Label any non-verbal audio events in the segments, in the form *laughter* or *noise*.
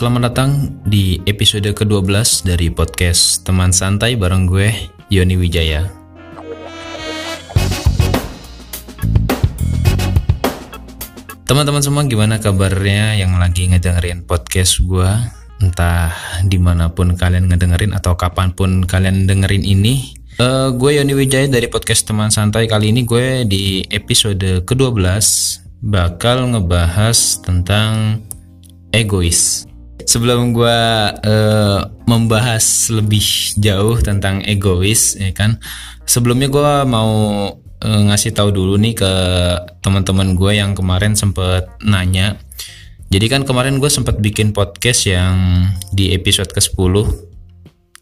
selamat datang di episode ke-12 dari podcast Teman Santai bareng gue, Yoni Wijaya. Teman-teman semua gimana kabarnya yang lagi ngedengerin podcast gue? Entah di mana pun kalian ngedengerin atau kapan pun kalian dengerin ini. Uh, gue Yoni Wijaya dari podcast Teman Santai kali ini gue di episode ke-12 bakal ngebahas tentang egois. Sebelum gue uh, membahas lebih jauh tentang egois, ya kan, sebelumnya gue mau uh, ngasih tahu dulu nih ke teman-teman gue yang kemarin sempet nanya. Jadi kan kemarin gue sempat bikin podcast yang di episode ke-10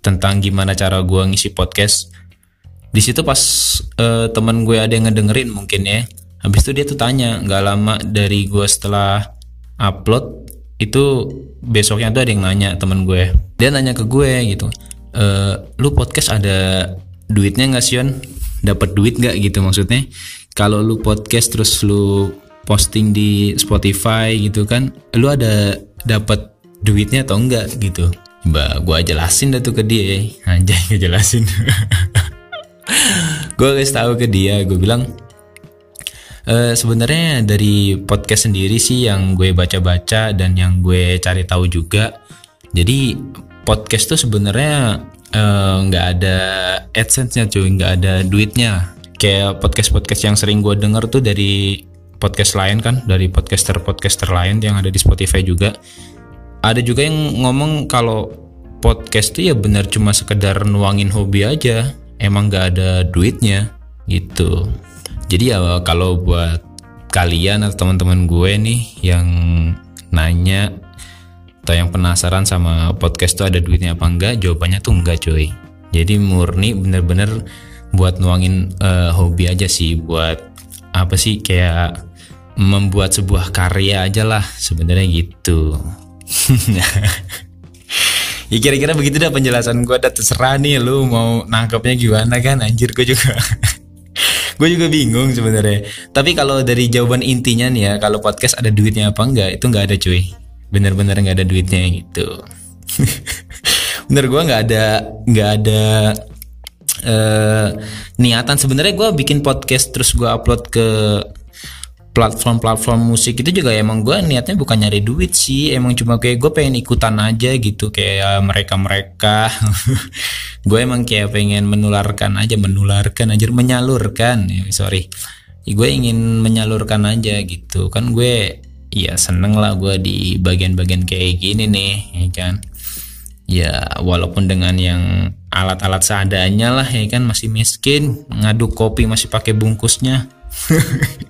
tentang gimana cara gue ngisi podcast. Di situ pas uh, teman gue ada yang ngedengerin mungkin ya. Habis itu dia tuh tanya, nggak lama dari gue setelah upload itu besoknya tuh ada yang nanya temen gue. Dia nanya ke gue gitu. E, lu podcast ada duitnya nggak Sion? Dapat duit nggak? Gitu maksudnya. Kalau lu podcast terus lu posting di Spotify gitu kan lu ada dapat duitnya atau enggak gitu? Mbak gue jelasin dah tuh ke dia. Anjay ngejelasin. *laughs* Gue kasih tahu ke dia gue bilang Uh, sebenarnya dari podcast sendiri sih yang gue baca-baca dan yang gue cari tahu juga. Jadi podcast tuh sebenarnya eh, nggak uh, ada adsense-nya cuy, nggak ada duitnya. Kayak podcast-podcast yang sering gue denger tuh dari podcast lain kan, dari podcaster-podcaster lain yang ada di Spotify juga. Ada juga yang ngomong kalau podcast tuh ya benar cuma sekedar nuangin hobi aja, emang nggak ada duitnya gitu. Jadi ya kalau buat kalian atau teman-teman gue nih yang nanya atau yang penasaran sama podcast tuh ada duitnya apa enggak, jawabannya tuh enggak cuy. Jadi murni bener-bener buat nuangin uh, hobi aja sih, buat apa sih kayak membuat sebuah karya aja lah sebenarnya gitu. *laughs* ya kira-kira begitu dah penjelasan gue, dah terserah nih lu mau nangkepnya gimana kan, anjir gue juga. *laughs* gue juga bingung sebenarnya. Tapi kalau dari jawaban intinya nih ya kalau podcast ada duitnya apa enggak itu nggak ada cuy. Bener-bener nggak ada duitnya gitu. *laughs* Bener gue nggak ada nggak ada uh, niatan. Sebenarnya gue bikin podcast terus gue upload ke platform-platform musik itu juga emang gue niatnya bukan nyari duit sih. Emang cuma kayak gue pengen ikutan aja gitu kayak mereka-mereka. *laughs* Gue emang kayak pengen menularkan aja menularkan aja menyalurkan. Ya, sorry. Gue ingin menyalurkan aja gitu. Kan gue ya seneng lah gue di bagian-bagian kayak gini nih ya kan. Ya walaupun dengan yang alat-alat seadanya lah ya kan masih miskin ngaduk kopi masih pakai bungkusnya *laughs*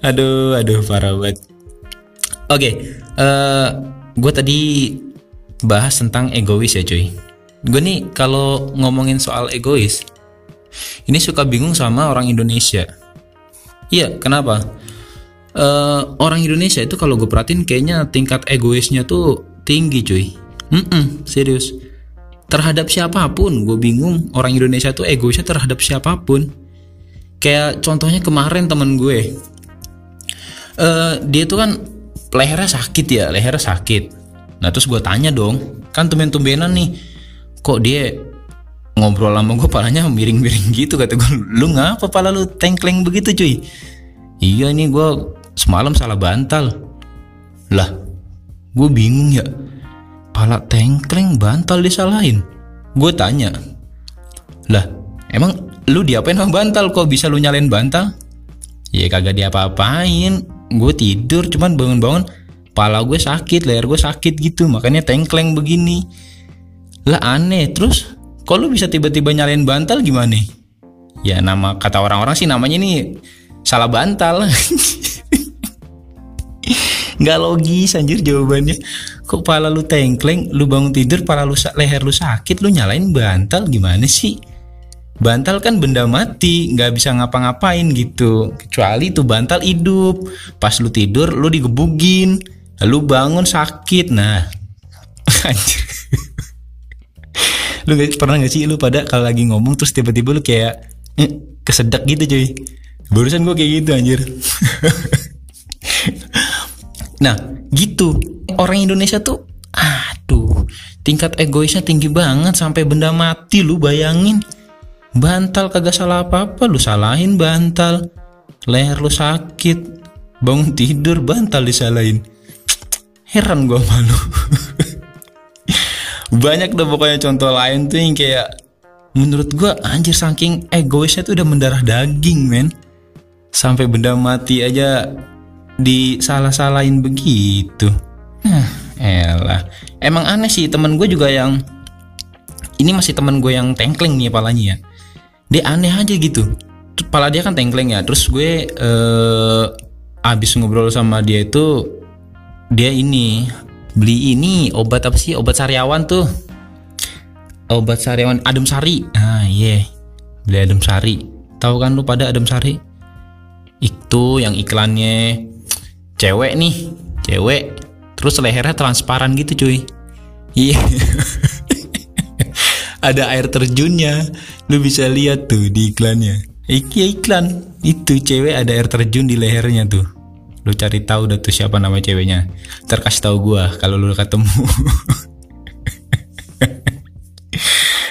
aduh aduh parah banget. Oke okay, uh, eh, gue tadi bahas tentang egois ya cuy. Gue nih kalau ngomongin soal egois ini suka bingung sama orang Indonesia. Iya kenapa? Uh, orang Indonesia itu kalau gue perhatiin kayaknya tingkat egoisnya tuh tinggi cuy. Mm -mm, serius. Terhadap siapa pun gue bingung orang Indonesia tuh egoisnya terhadap siapa pun. Kayak contohnya kemarin temen gue uh, dia tuh kan lehernya sakit ya lehernya sakit. Nah terus gue tanya dong kan tumben-tumbenan nih kok dia ngobrol sama gue palanya miring-miring gitu? Kata gue lu ngapa pala lu tengkleng begitu cuy? Iya ini gue semalam salah bantal. Lah gue bingung ya pala tengkleng bantal disalahin? Gue tanya lah emang lu diapain sama bantal? Kok bisa lu nyalain bantal? Ya kagak diapa-apain gue tidur cuman bangun-bangun pala gue sakit leher gue sakit gitu makanya tengkleng begini. Lah aneh. Terus kok lu bisa tiba-tiba nyalain bantal gimana? Ya nama kata orang-orang sih namanya ini salah bantal. *laughs* Nggak logis anjir jawabannya. Kok pala lu tengkleng lu bangun tidur pala lu leher lu sakit lu nyalain bantal gimana sih bantal kan benda mati nggak bisa ngapa-ngapain gitu. Kecuali tuh bantal hidup. Pas lu tidur lu digebugin lu bangun sakit. Nah *laughs* anjir. Lu pernah gak sih lu pada kalau lagi ngomong terus tiba-tiba lu kayak eh, kesedak gitu cuy. Barusan gue kayak gitu anjir. *laughs* Nah gitu. Orang Indonesia tuh aduh tingkat egoisnya tinggi banget sampai benda mati lu bayangin bantal kagak salah apa-apa lu salahin bantal. Leher lu sakit. Bangun tidur bantal disalahin. Heran gua malu *laughs* banyak deh pokoknya contoh lain tuh yang kayak menurut gua anjir saking egoisnya tuh udah mendarah daging men. Sampai benda mati aja disalah-salahin begitu. Nah elah. Emang aneh sih temen gue juga yang ini masih temen gue yang tengkleng nih apalagi ya dia aneh aja gitu. Kepala dia kan tengkleng ya. Terus gue eh, abis ngobrol sama dia itu dia ini beli ini obat apa sih? Obat sariawan tuh. Obat sariawan adem sari. Ah iya. Yeah. beli adem sari. Tahu kan lu pada adem sari? Itu yang iklannya. Cewek nih cewek. Terus lehernya transparan gitu cuy. Iya *laughs* ada air terjunnya. Lu bisa lihat tuh di iklannya. Iki iklan. Itu cewek ada air terjun di lehernya tuh. Lu cari tahu dah tuh siapa nama ceweknya. Terkasih tahu gua kalau lu ketemu. *laughs*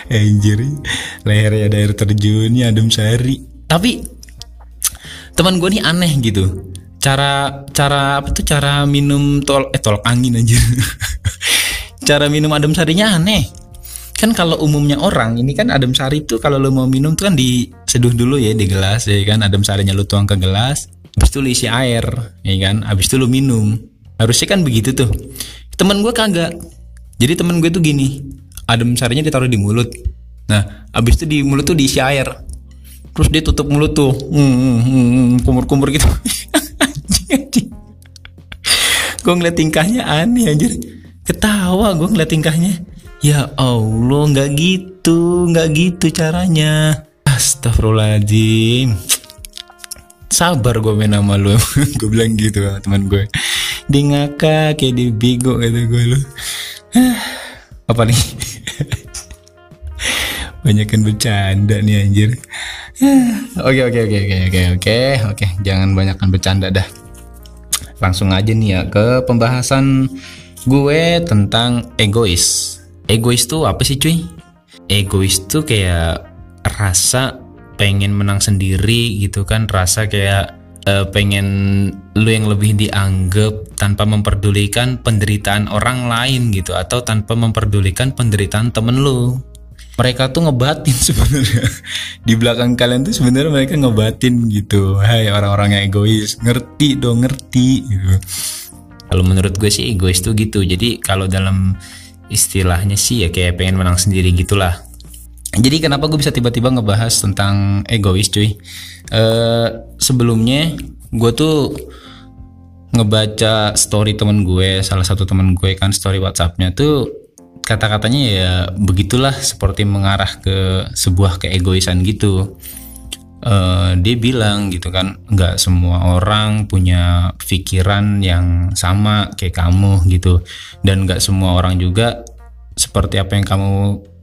Anjir. Lehernya ada air terjunnya adem sari. Tapi Teman gue nih aneh gitu. Cara Cara apa tuh? Cara minum tol Eh tolak angin aja *laughs* Cara minum adem sarinya aneh Kan kalau umumnya orang Ini kan adem sari tuh Kalau lo mau minum tuh kan diseduh dulu ya Di gelas ya kan? Adem sarinya lo tuang ke gelas Habis itu lo isi air ya kan? Habis itu lo minum. Harusnya kan begitu tuh. Temen gue kagak. Jadi temen gue tuh gini adem sarinya ditaruh di mulut. Nah abis itu di mulut tuh diisi air. Terus dia tutup mulut tuh. Hmm, hmm, hmm, kumur-kumur gitu. *laughs* Gue ngeliat tingkahnya aneh anjir. Ketawa gue ngeliat tingkahnya ya Allah nggak gitu nggak gitu caranya. Astagfirullahaladzim. Sabar gue main sama lu. *laughs* Gue bilang gitu teman gue di ngakak kayak di bigo kata gue lu. *sighs* Apa nih? *laughs* Banyakan bercanda nih anjir. *sighs* Oke oke oke oke oke oke oke. Jangan banyakkan bercanda dah. Langsung aja nih ya ke pembahasan gue tentang egois egois tuh apa sih cuy? Egois tuh kayak rasa pengen menang sendiri gitu kan. Rasa kayak uh, pengen lu yang lebih dianggap tanpa memperdulikan penderitaan orang lain gitu atau tanpa memperdulikan penderitaan temen lu. Mereka tuh ngebatin *laughs* sebenarnya. Di belakang kalian tuh sebenarnya mereka ngebatin gitu. Hai orang-orang yang egois. Ngerti dong ngerti gitu. Kalau menurut gue sih egois tuh gitu. Jadi kalau dalam istilahnya sih ya kayak pengen menang sendiri gitulah. Jadi kenapa gue bisa tiba-tiba ngebahas tentang egois cuy? Uh, sebelumnya gue tuh ngebaca story temen gue salah satu temen gue kan story WhatsAppnya tuh kata-katanya ya begitulah seperti mengarah ke sebuah keegoisan gitu uh, dia bilang gitu kan nggak semua orang punya pikiran yang sama kayak kamu gitu. Dan nggak semua orang juga seperti apa yang kamu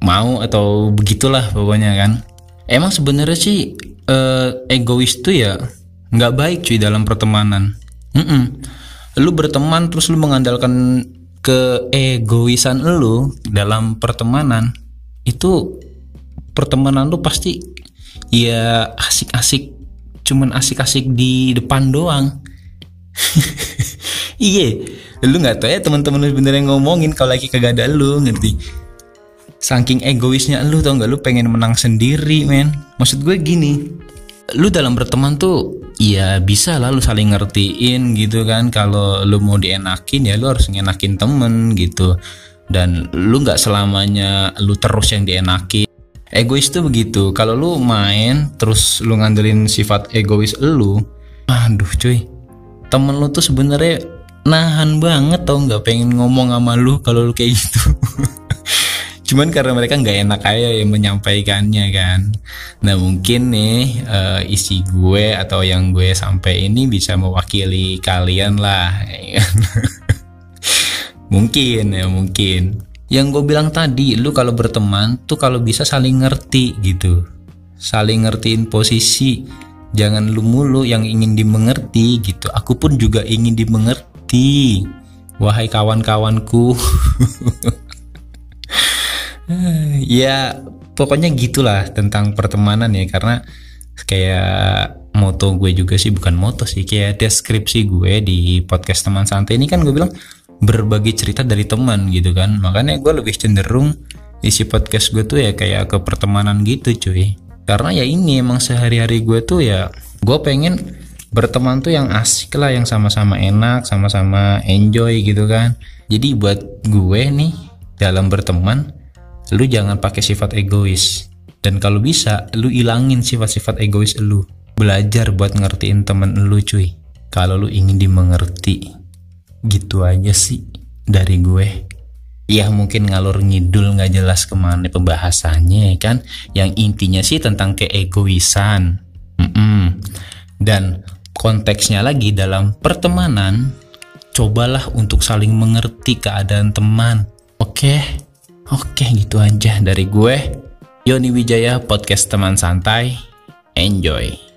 mau atau begitulah pokoknya kan. Emang sebenarnya sih uh, egois tuh ya nggak baik cuy dalam pertemanan. Mm -mm. lu berteman terus lu mengandalkan keegoisan lu dalam pertemanan itu pertemanan lu pasti ya asik-asik. Cuman asik-asik di depan doang. *laughs* Iya. Lu nggak tahu ya teman-teman lu sebenarnya ngomongin kalau lagi kagak ada lu ngerti? Saking egoisnya lu tau nggak? Lu pengen menang sendiri men. Maksud gue gini lu dalam berteman tuh ya bisa lah lu saling ngertiin gitu kan. Kalau lu mau dienakin ya lu harus ngenakin temen gitu. Dan lu nggak selamanya lu terus yang dienakin egois tuh begitu. Kalau lu main terus lu ngandelin sifat egois lu aduh cuy. Temen lu tuh sebenarnya nahan banget tau nggak pengen ngomong sama lu kalau lu kayak gitu. *laughs* Cuman karena mereka nggak enak aja yang menyampaikannya kan. Nah mungkin nih uh, isi gue atau yang gue sampai ini bisa mewakili kalian lah ya kan? *laughs* mungkin ya mungkin yang gue bilang tadi lu kalau berteman tuh kalau bisa saling ngerti gitu. Saling ngertiin posisi. Jangan lu mulu yang ingin dimengerti gitu. Aku pun juga ingin dimengerti. Wahai kawan-kawanku. *laughs* Ya pokoknya gitulah tentang pertemanan ya. Karena kayak moto gue juga sih bukan moto sih. Kayak deskripsi gue di podcast teman santai ini kan gue bilang berbagi cerita dari teman gitu kan. Makanya gue lebih cenderung isi podcast gue tuh ya kayak ke pertemanan gitu cuy. Karena ya ini emang sehari-hari gue tuh ya gue pengen berteman tuh yang asik lah yang sama-sama enak sama-sama enjoy gitu kan. Jadi buat gue nih dalam berteman lu jangan pakai sifat egois. Dan kalau bisa lu ilangin sifat-sifat egois lu. Belajar buat ngertiin temen lu cuy. Kalau lu ingin dimengerti gitu aja sih dari gue. Ya mungkin ngalur ngidul nggak jelas ke mana pembahasannya kan? Yang intinya sih tentang keegoisan. Mm -mm. dan konteksnya lagi dalam pertemanan cobalah untuk saling mengerti keadaan teman. Oke? Okay? Oke gitu aja dari gue. Yoni Wijaya podcast teman santai. Enjoy